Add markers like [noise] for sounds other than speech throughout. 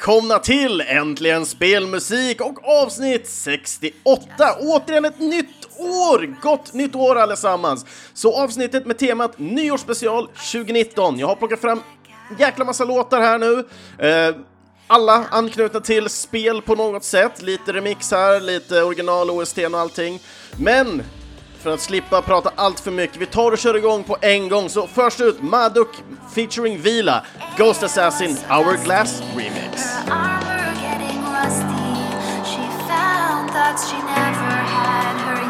välkomna till Äntligen Spelmusik och avsnitt 68! Återigen ett nytt år! Gott nytt år allesammans! Så avsnittet med temat Nyårsspecial 2019. Jag har plockat fram en jäkla massa låtar här nu. Eh, alla anknutna till spel på något sätt, lite remixar, lite original, OST och allting. Men för att slippa prata allt för mycket. Vi tar och kör igång på en gång, så först ut Maduk featuring Vila, Ghost Assassin Hourglass Remix. Her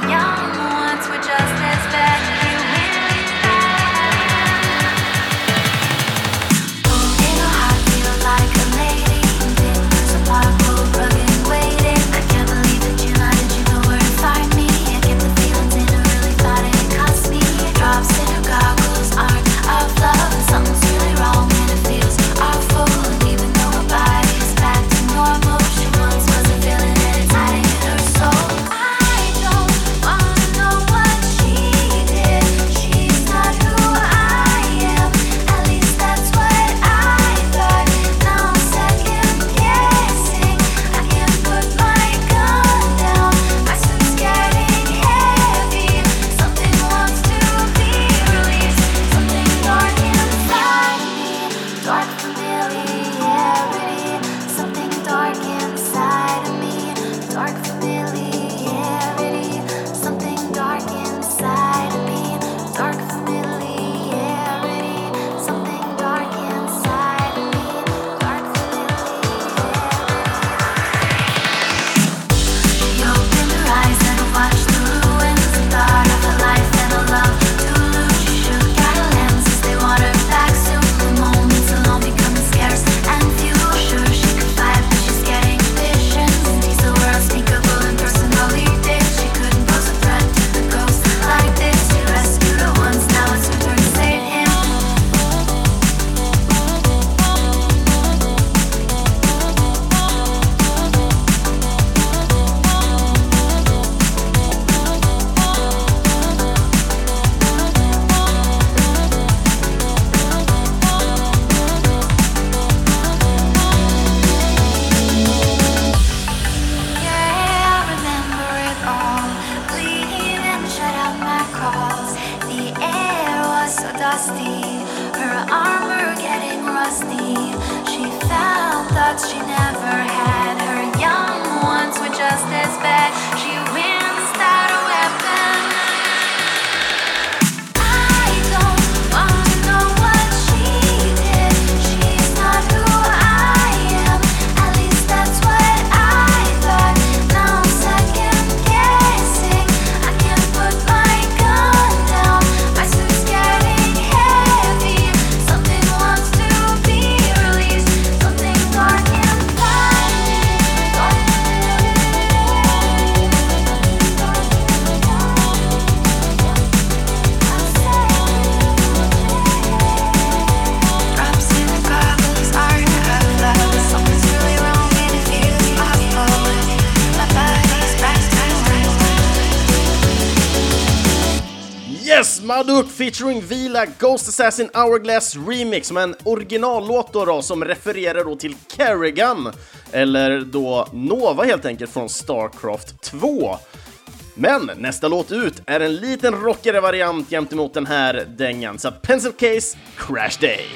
Shaduk featuring Vila Ghost Assassin Hourglass Remix med en originallåt då, då som refererar då till Kerrigan, eller då Nova helt enkelt från Starcraft 2. Men nästa låt ut är en liten rockigare variant gentemot den här dängan, så Pencil Case Crash Day.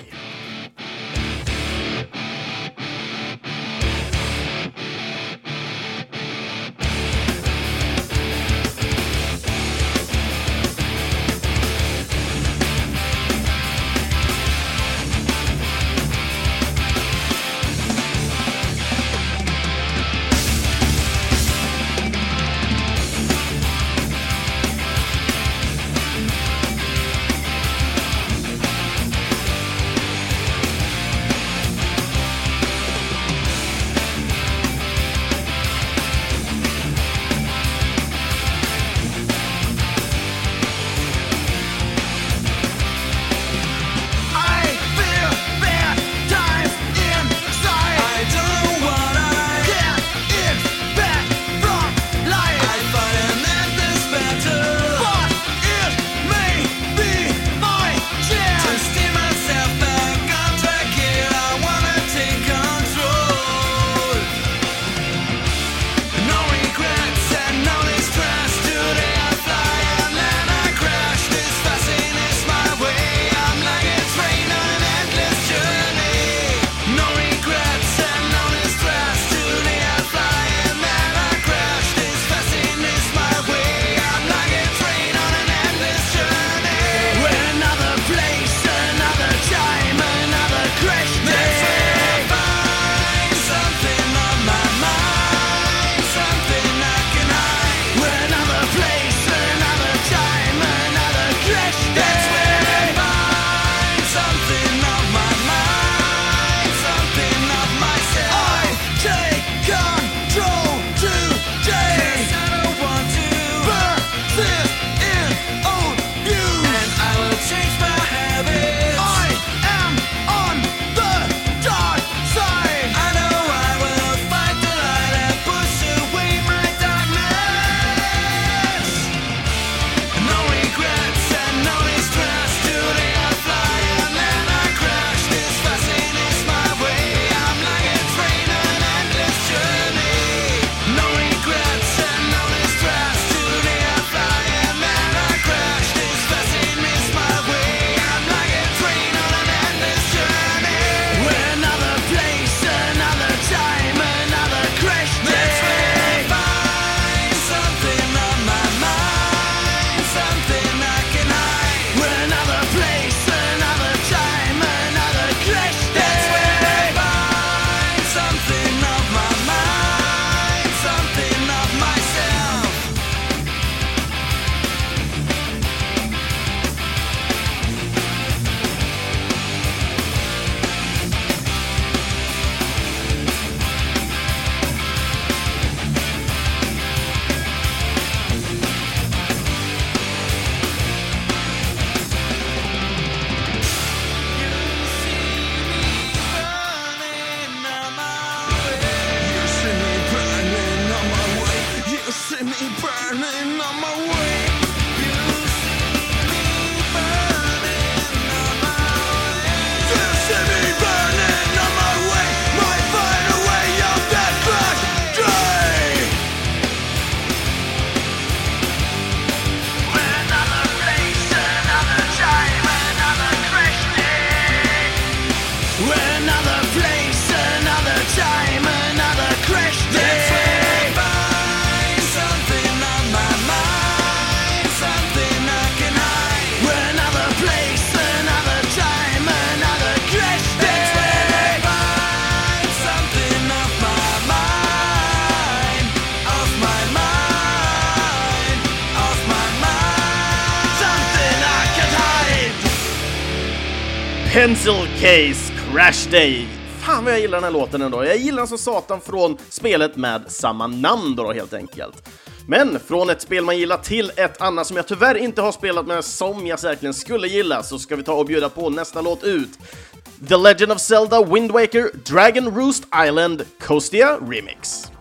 Case Crash Day. Fan vad jag gillar den här låten ändå. Jag gillar den som satan från spelet med samma namn då helt enkelt. Men från ett spel man gillar till ett annat som jag tyvärr inte har spelat med som jag säkerligen skulle gilla så ska vi ta och bjuda på nästa låt ut. The Legend of Zelda Wind Waker Dragon Roost Island Coastia Remix.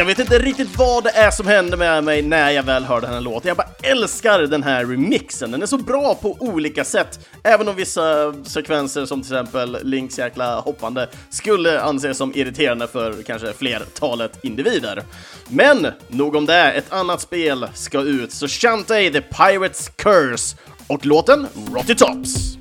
Jag vet inte riktigt vad det är som händer med mig när jag väl hör den här låten. Jag bara älskar den här remixen. Den är så bra på olika sätt. Även om vissa sekvenser som till exempel Links jäkla hoppande skulle anses som irriterande för kanske flertalet individer. Men nog om det, ett annat spel ska ut. Så Shantae The Pirate's Curse och låten Rotty Tops.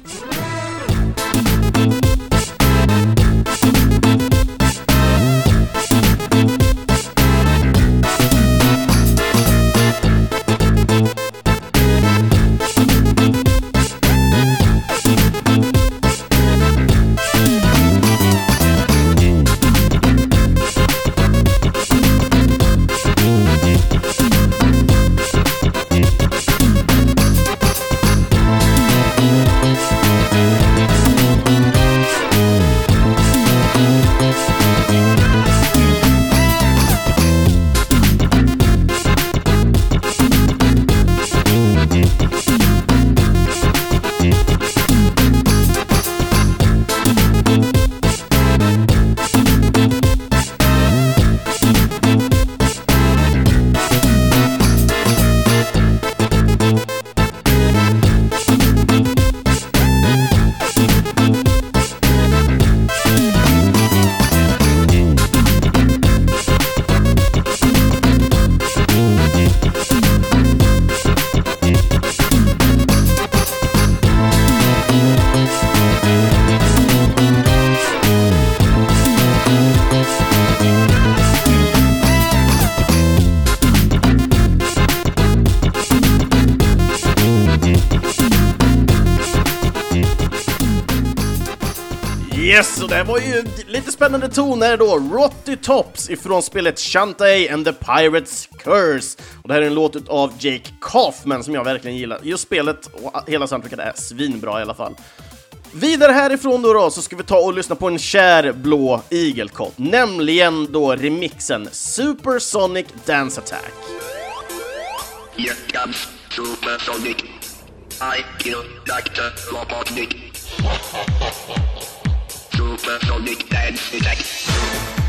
Spännande toner då. Rotty Tops ifrån spelet Shantae and the Pirates Curse. Och det här är en låt av Jake Kaufman som jag verkligen gillar. Just spelet och hela soundtracket är svinbra i alla fall. Vidare härifrån då, då så ska vi ta och lyssna på en kär blå igelkott, nämligen då remixen Supersonic Dance Attack. Here comes Supersonic. I kill Dr. Robotnik. [laughs] Supersonic dance attack.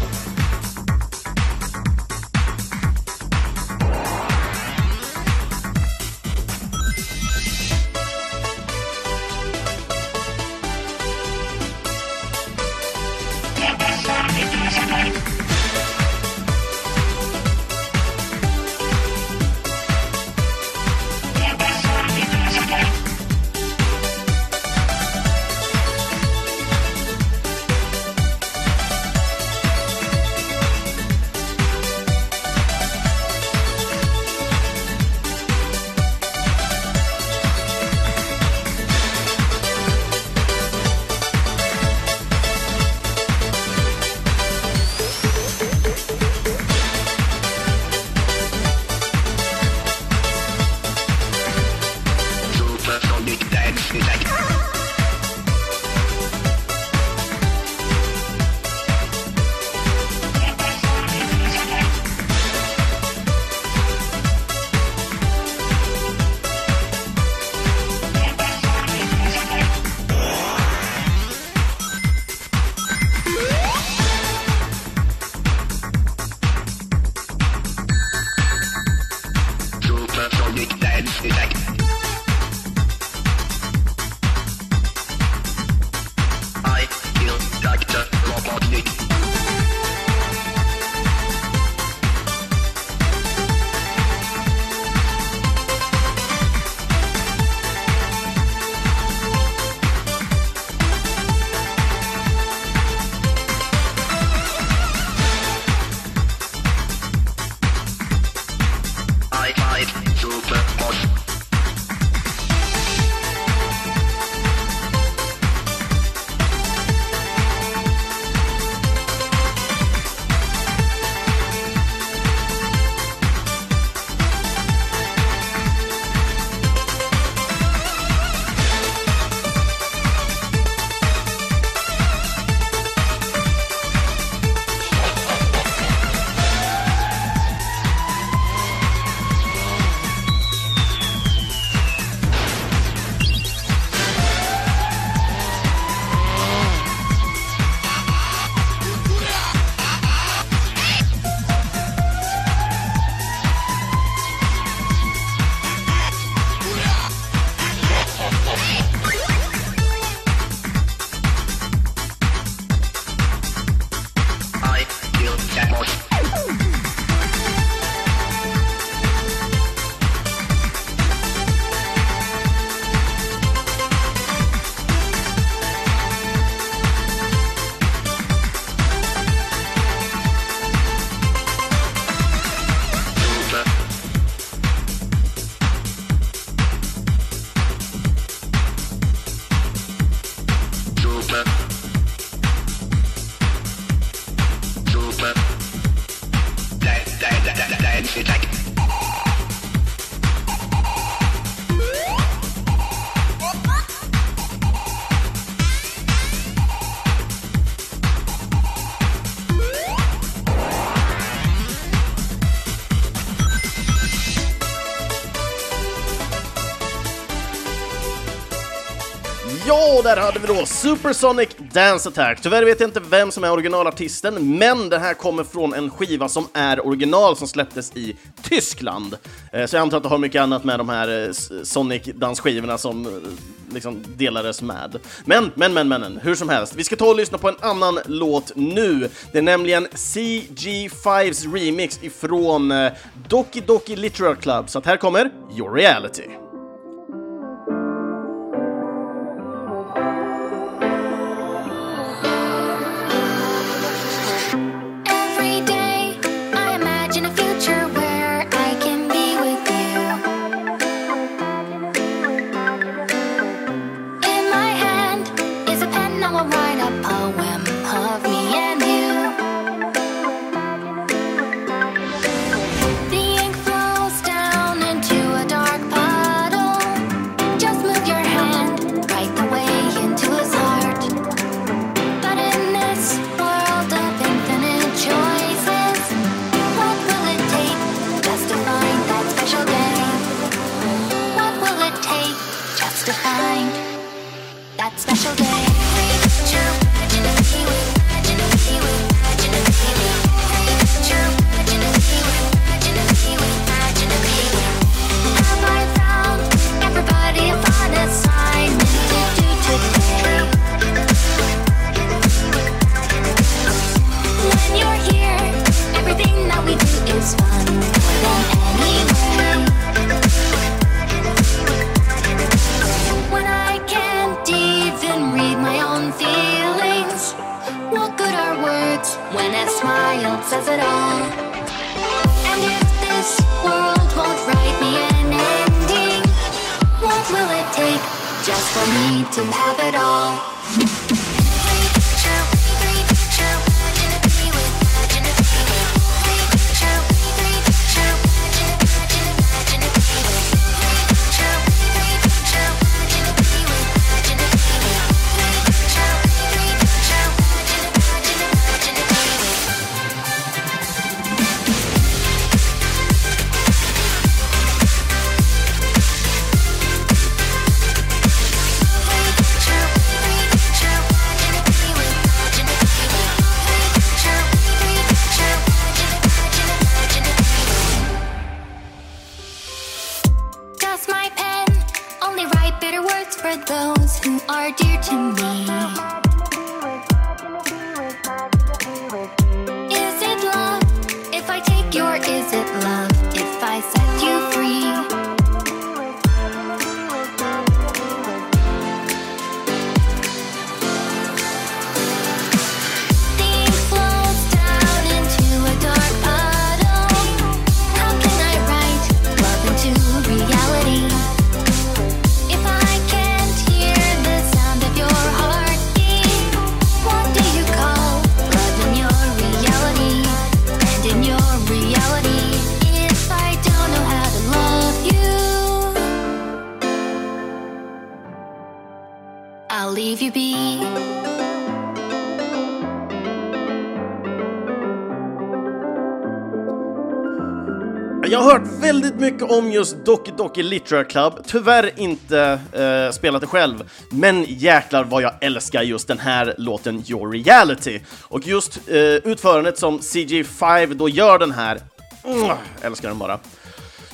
Där hade vi då Supersonic Dance Attack. Tyvärr vet jag inte vem som är originalartisten, men den här kommer från en skiva som är original som släpptes i Tyskland. Eh, så jag antar att det har mycket annat med de här eh, Sonic-dansskivorna som eh, liksom delades med. Men, men, men, men, hur som helst. Vi ska ta och lyssna på en annan låt nu. Det är nämligen CG5s remix ifrån Doki Doki Literal Club. Så att här kommer Your Reality. Only write bitter words for those who are dear to me? Väldigt mycket om just Doki Doki Literature Club, tyvärr inte eh, spelat det själv, men jäklar vad jag älskar just den här låten Your Reality. Och just eh, utförandet som CG5 då gör den här, mm, älskar den bara.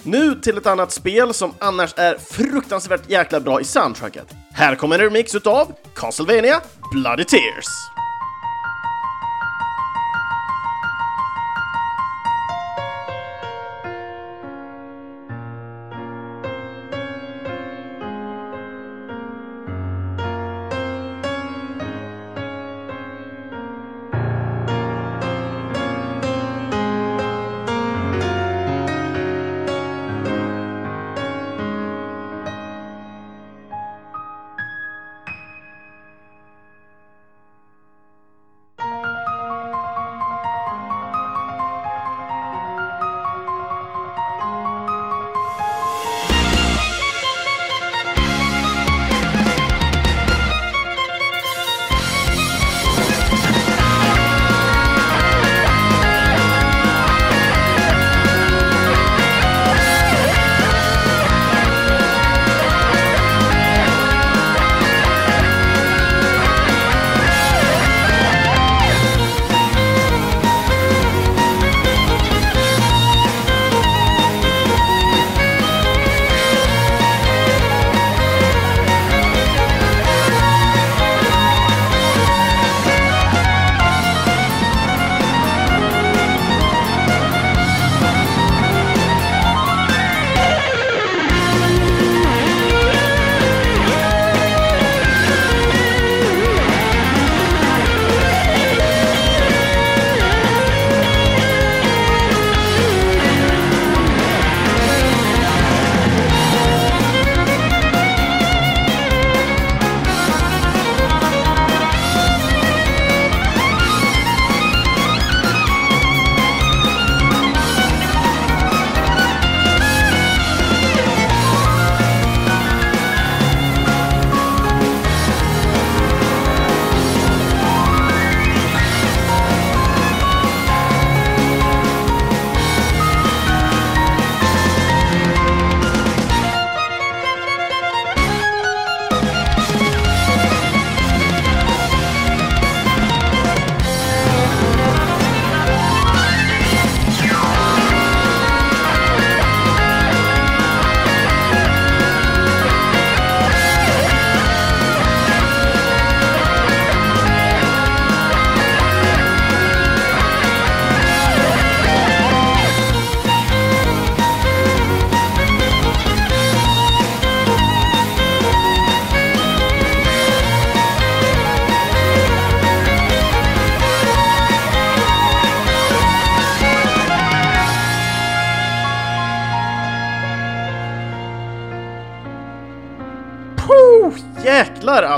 Nu till ett annat spel som annars är fruktansvärt jäkla bra i soundtracket. Här kommer en remix utav Castlevania Bloody Tears.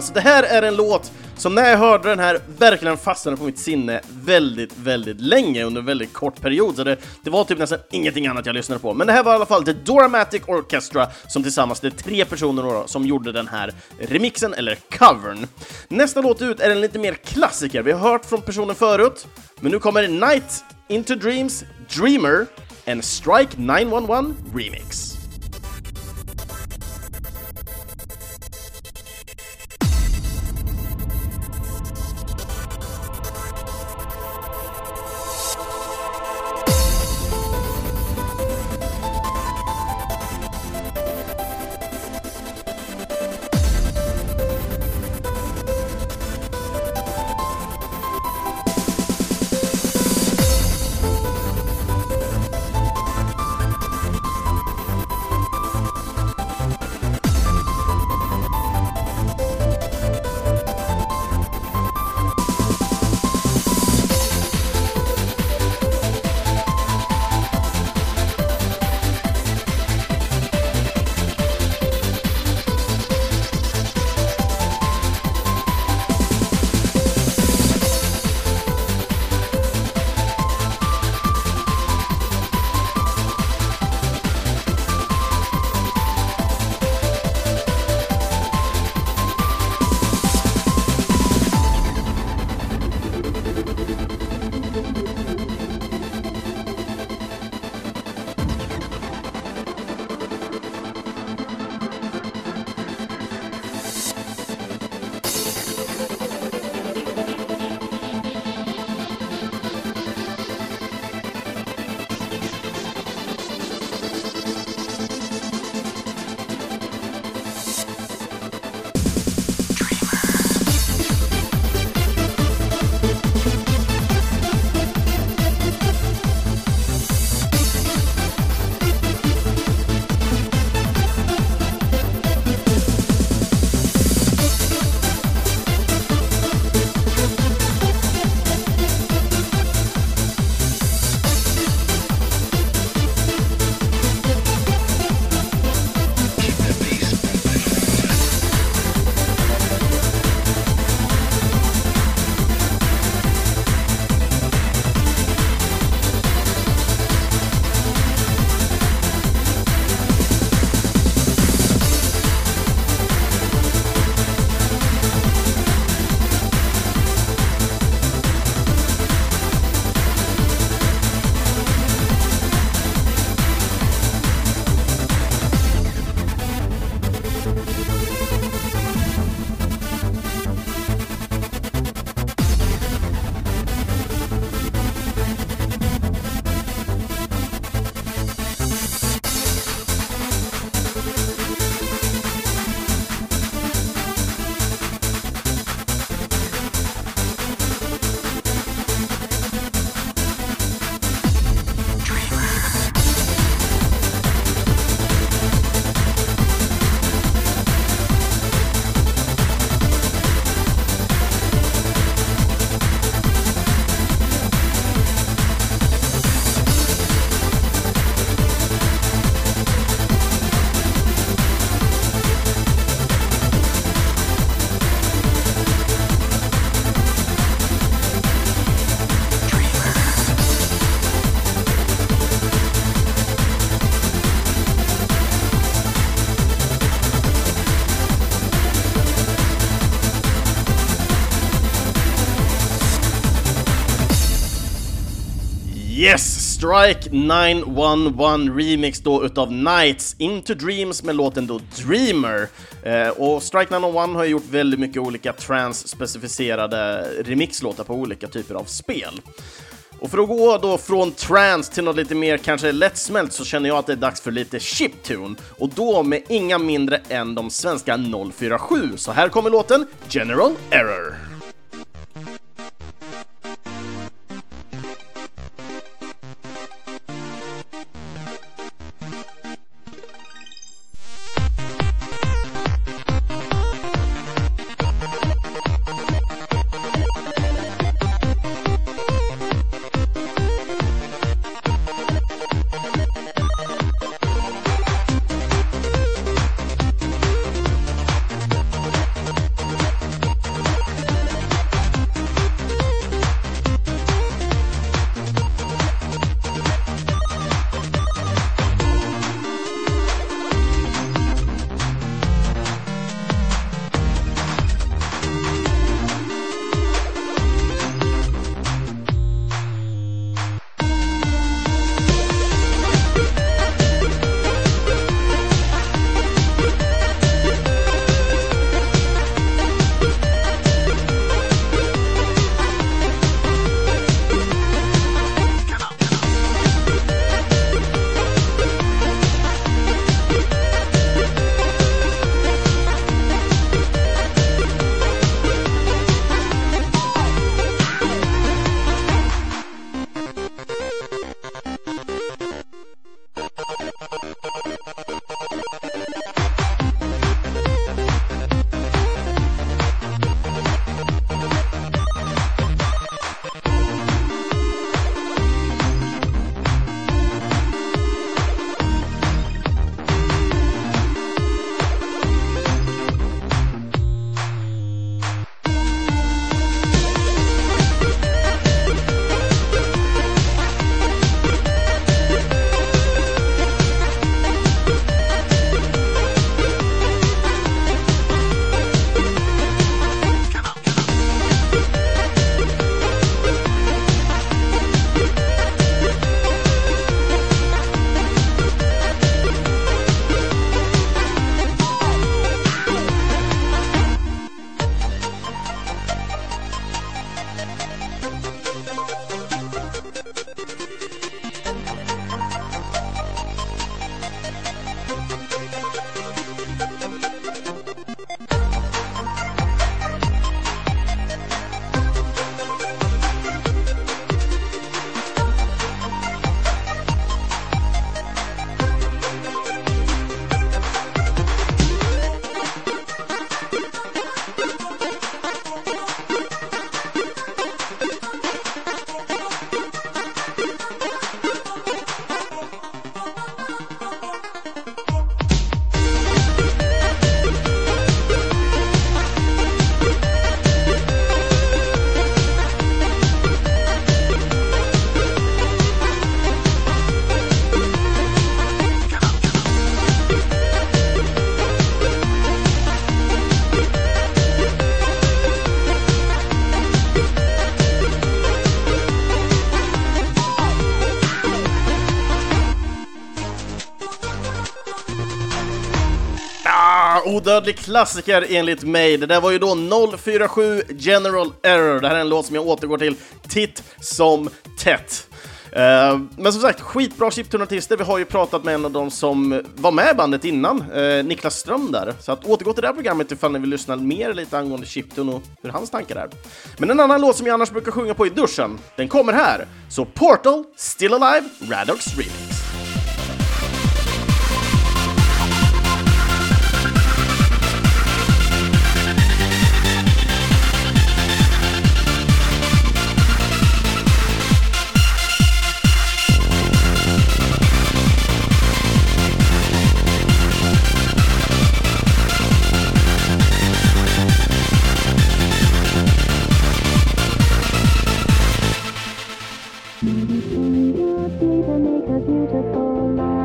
Alltså, det här är en låt som när jag hörde den här verkligen fastnade på mitt sinne väldigt, väldigt länge under en väldigt kort period. Så det, det var typ nästan ingenting annat jag lyssnade på. Men det här var i alla fall The Doramatic Orchestra som tillsammans, det är tre personer då, som gjorde den här remixen, eller covern. Nästa låt ut är en lite mer klassiker. Vi har hört från personen förut, men nu kommer Night Into Dreams, Dreamer, en Strike 911 remix. Strike 911 remix då utav Nights Into Dreams med låten då Dreamer. Eh, och Strike 911 har ju gjort väldigt mycket olika trans-specificerade remixlåtar på olika typer av spel. Och för att gå då från trance till något lite mer kanske lättsmält så känner jag att det är dags för lite chiptune. Och då med inga mindre än de svenska 047. Så här kommer låten General Error. Odödlig klassiker enligt mig. Det där var ju då 047 General Error. Det här är en låt som jag återgår till titt som tätt. Eh, men som sagt, skitbra chiptune-artister. Vi har ju pratat med en av dem som var med i bandet innan, eh, Niklas Ström där. Så att återgå till det här programmet ifall ni vill lyssna mer lite angående chiptune och hur hans tankar är. Men en annan låt som jag annars brukar sjunga på i duschen, den kommer här. Så Portal, Still Alive, Radox Remix. would be to make a beautiful life.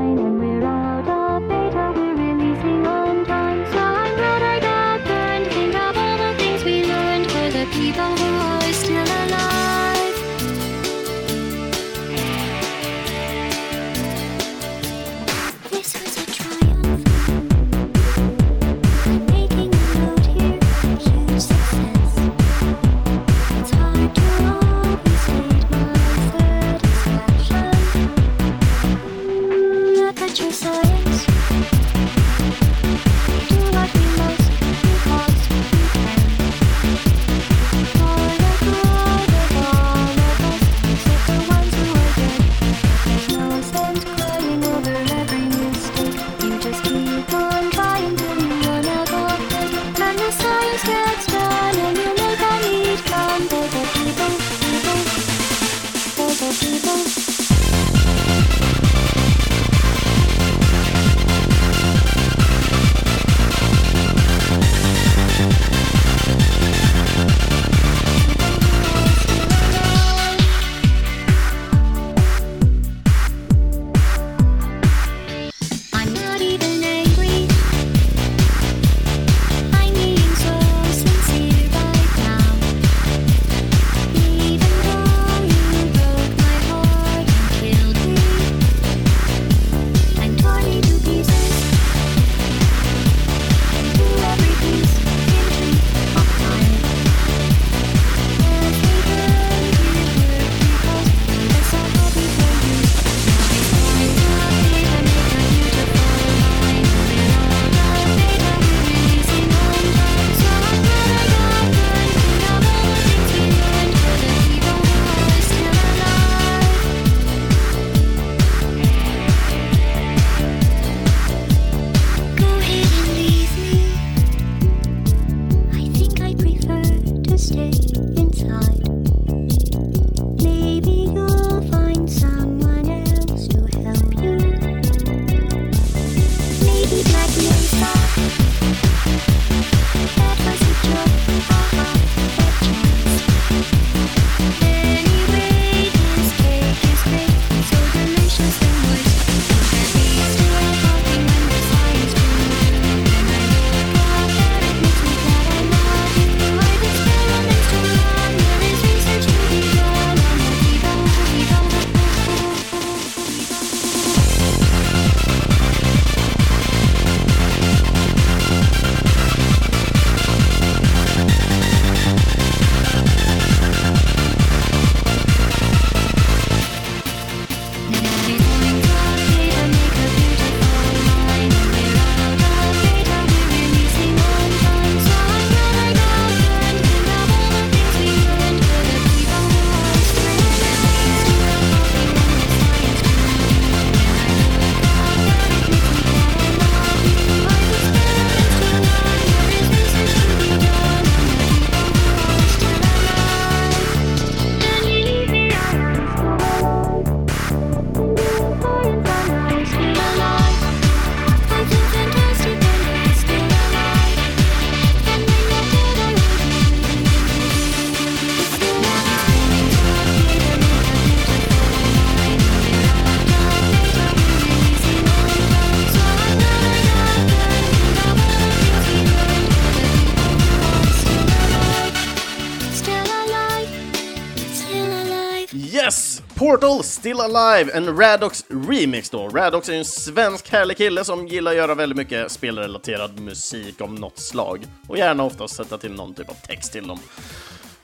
Portal Still Alive, en Radox remix då. Radox är ju en svensk härlig kille som gillar att göra väldigt mycket spelrelaterad musik om något slag. Och gärna oftast sätta till någon typ av text till dem.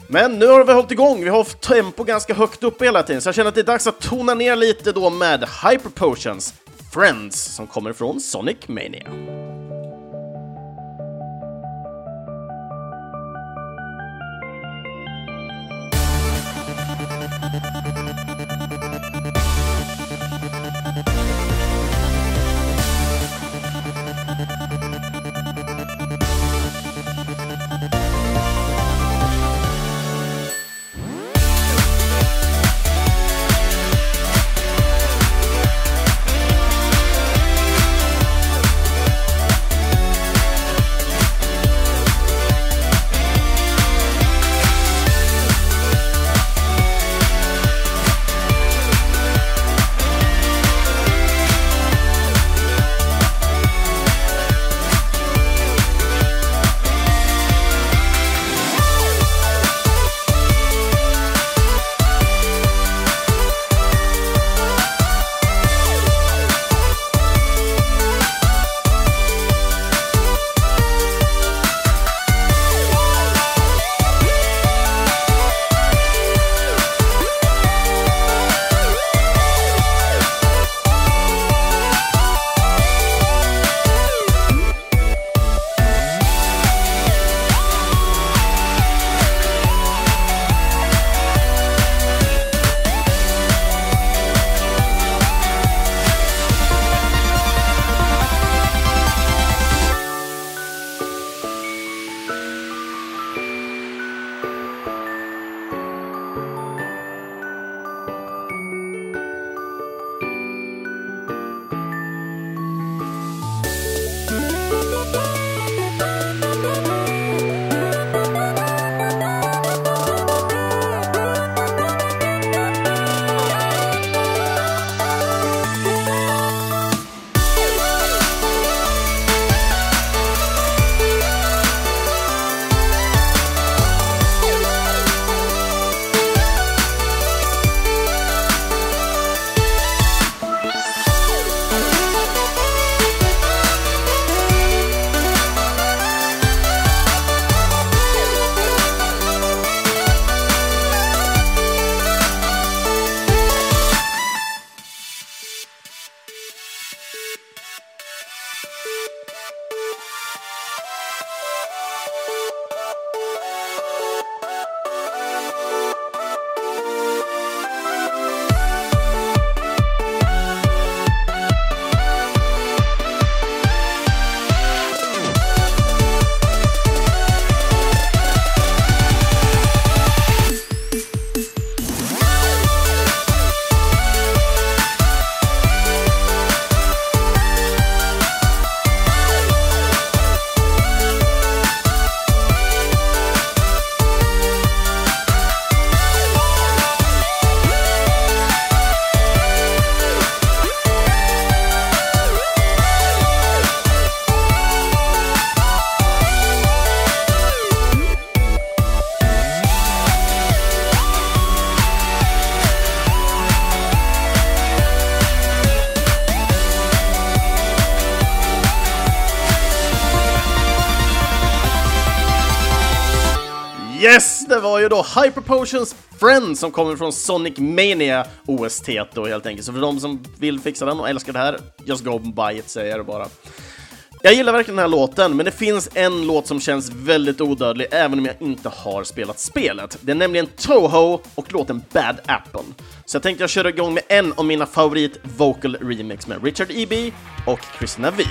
Men nu har vi hållit igång, vi har haft tempo ganska högt upp hela tiden, så jag känner att det är dags att tona ner lite då med Hyper Potions Friends som kommer från Sonic Mania. Ju då Hyper Potions Friends som kommer från Sonic Mania OST då helt enkelt. Så för de som vill fixa den och älskar det här, just go buy it säger jag bara. Jag gillar verkligen den här låten, men det finns en låt som känns väldigt odödlig även om jag inte har spelat spelet. Det är nämligen Toho och låten Bad Apple. Så jag tänkte jag köra igång med en av mina favorit vocal remix med Richard E.B. och Chris V.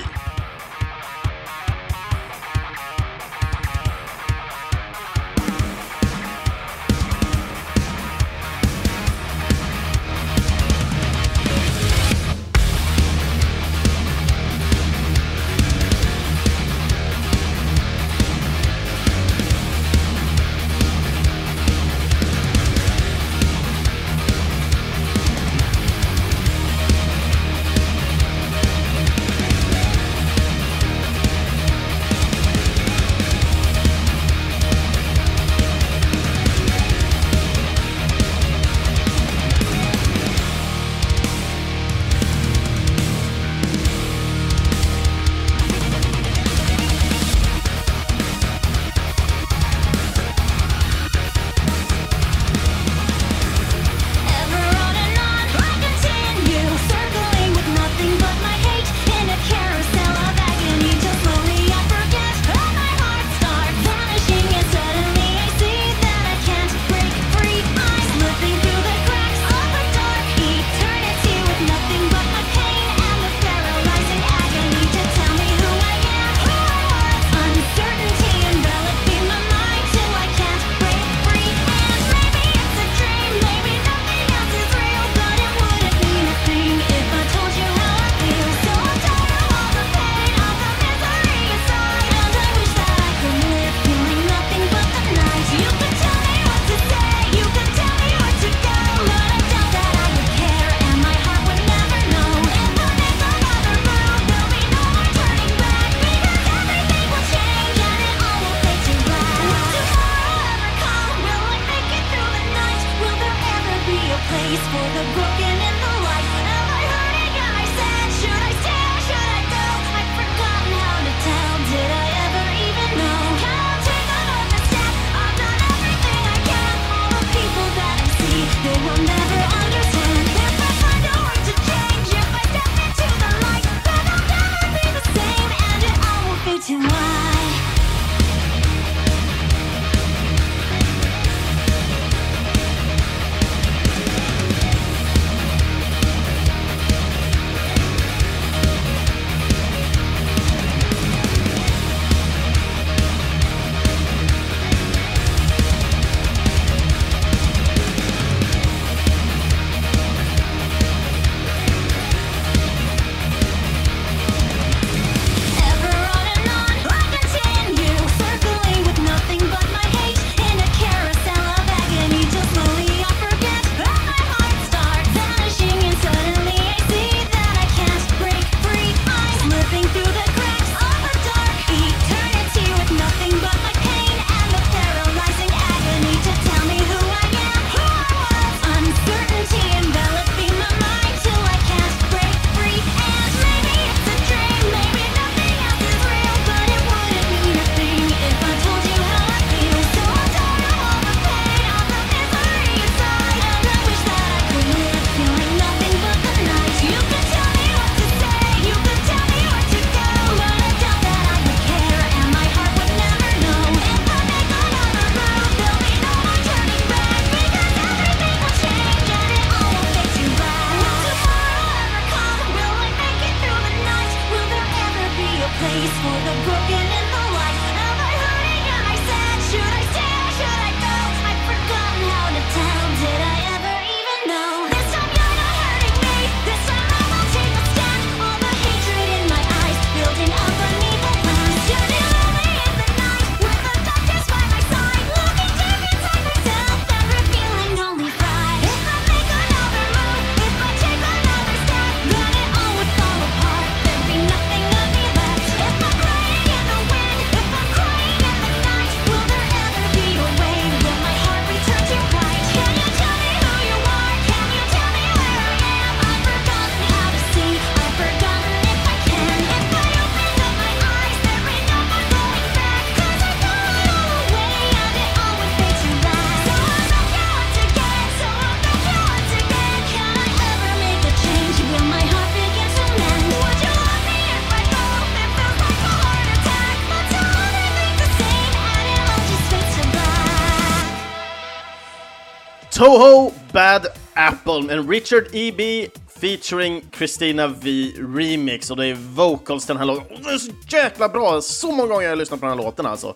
Toho Bad Apple, med Richard E.B. featuring Christina V remix och det är vocals till den här låten. Det är så jäkla bra! Så många gånger jag har lyssnat på den här låten alltså.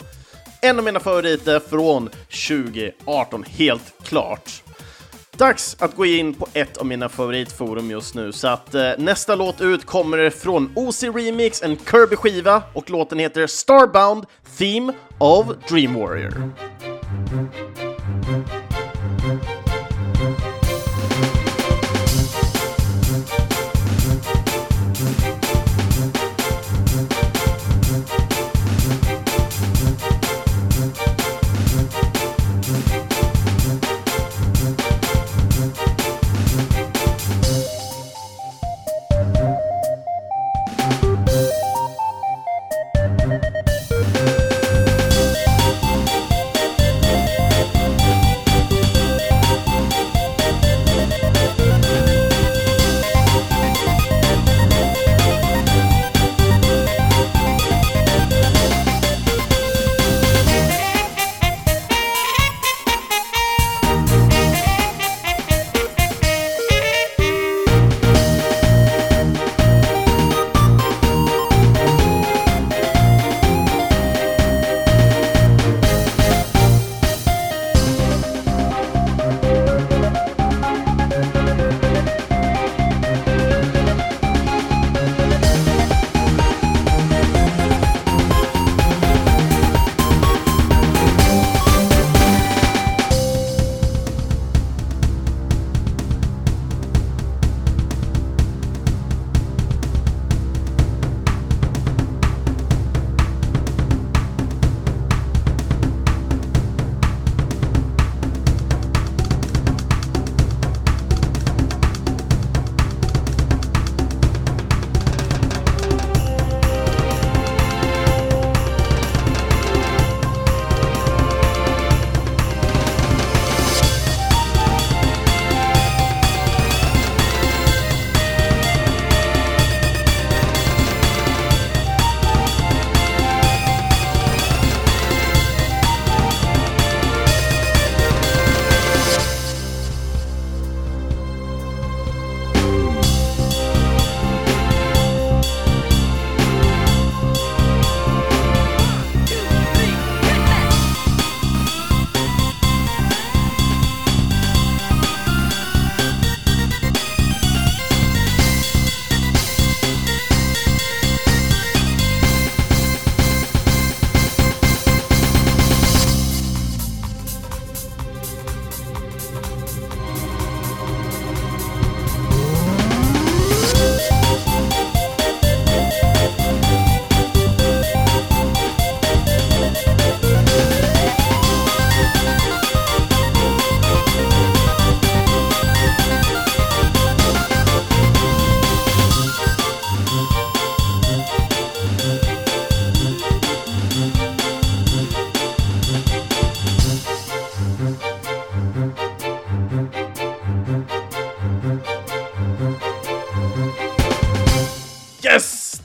En av mina favoriter från 2018, helt klart. Dags att gå in på ett av mina favoritforum just nu, så att eh, nästa låt ut kommer från OC Remix, en Kirby-skiva, och låten heter Starbound Theme of Dream Warrior.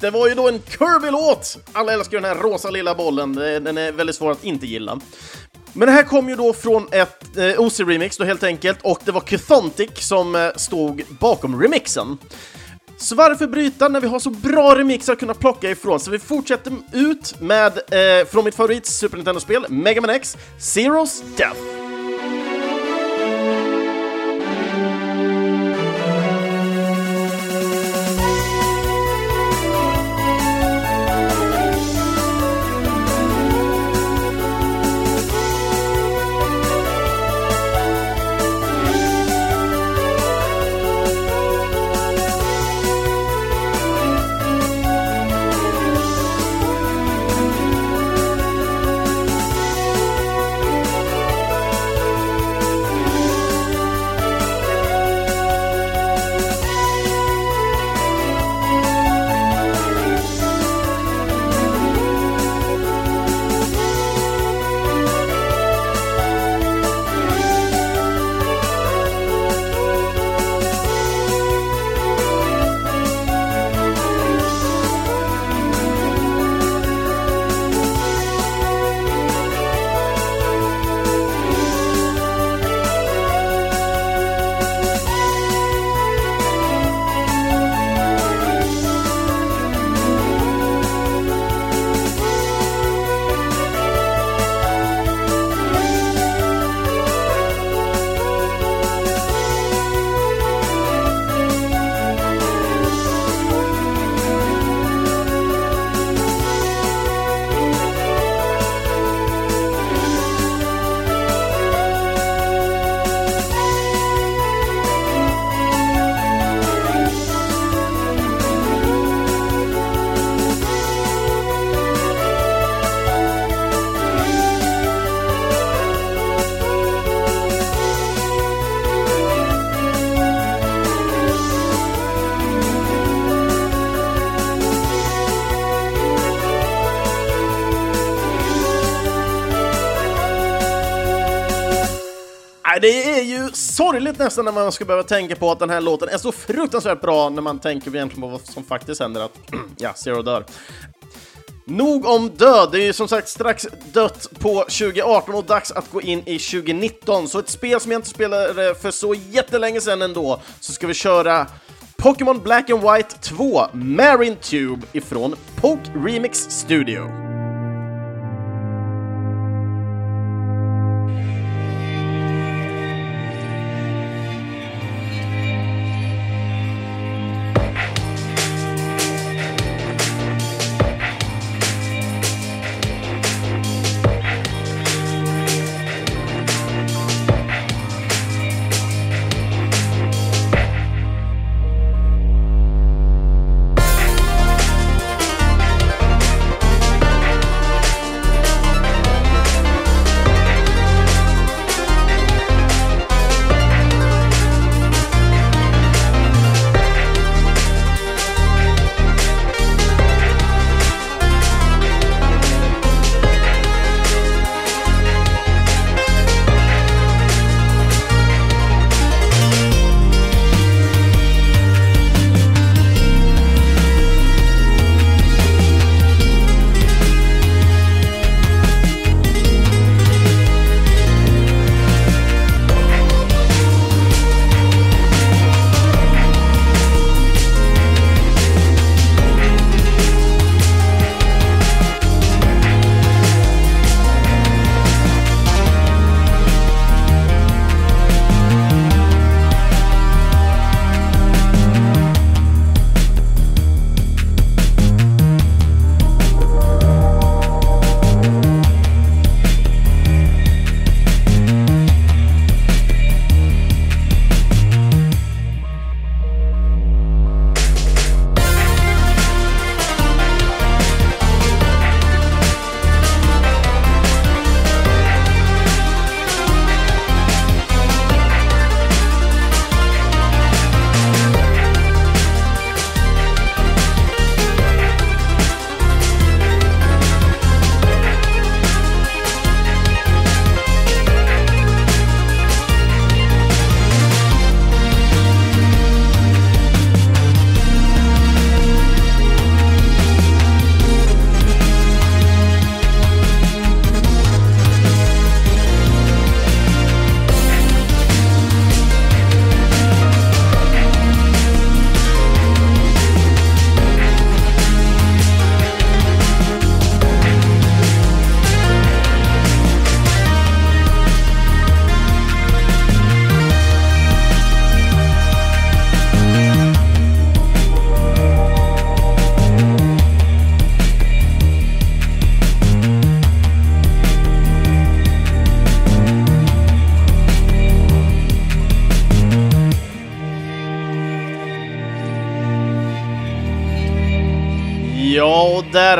Det var ju då en Kirby-låt! Alla älskar den här rosa lilla bollen, den är väldigt svår att inte gilla. Men det här kom ju då från ett eh, OC-remix då helt enkelt, och det var Chthontic som eh, stod bakom remixen. Så varför bryta när vi har så bra remixar att kunna plocka ifrån? Så vi fortsätter ut med, eh, från mitt favorit Super Nintendo-spel, Mega Man X, Zeros Death. Det är ju sorgligt nästan när man ska behöva tänka på att den här låten är så fruktansvärt bra när man tänker egentligen på vad som faktiskt händer, att [clears throat] ja, Zero dör. Nog om död, det är ju som sagt strax dött på 2018 och dags att gå in i 2019. Så ett spel som jag inte spelade för så jättelänge sedan ändå, så ska vi köra Pokémon Black and White 2 Marine Tube ifrån Poke Remix Studio.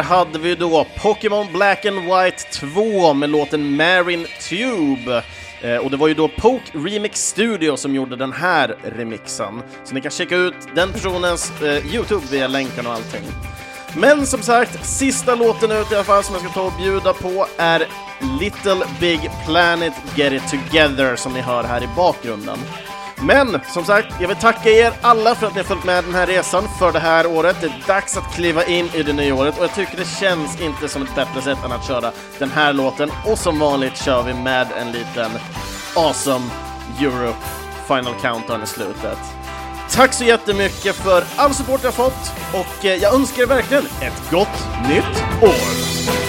Hade vi då Pokémon Black and White 2 med låten Marin Tube. Eh, och det var ju då Poke Remix Studio som gjorde den här remixen. Så ni kan checka ut den personens eh, Youtube via länken och allting. Men som sagt, sista låten ut i alla fall som jag ska ta och bjuda på är Little Big Planet Get It Together som ni hör här i bakgrunden. Men som sagt, jag vill tacka er alla för att ni har följt med den här resan för det här året. Det är dags att kliva in i det nya året och jag tycker det känns inte som ett bättre sätt än att köra den här låten. Och som vanligt kör vi med en liten awesome Europe Final Countdown i slutet. Tack så jättemycket för all support jag fått och eh, jag önskar er verkligen ett gott nytt år!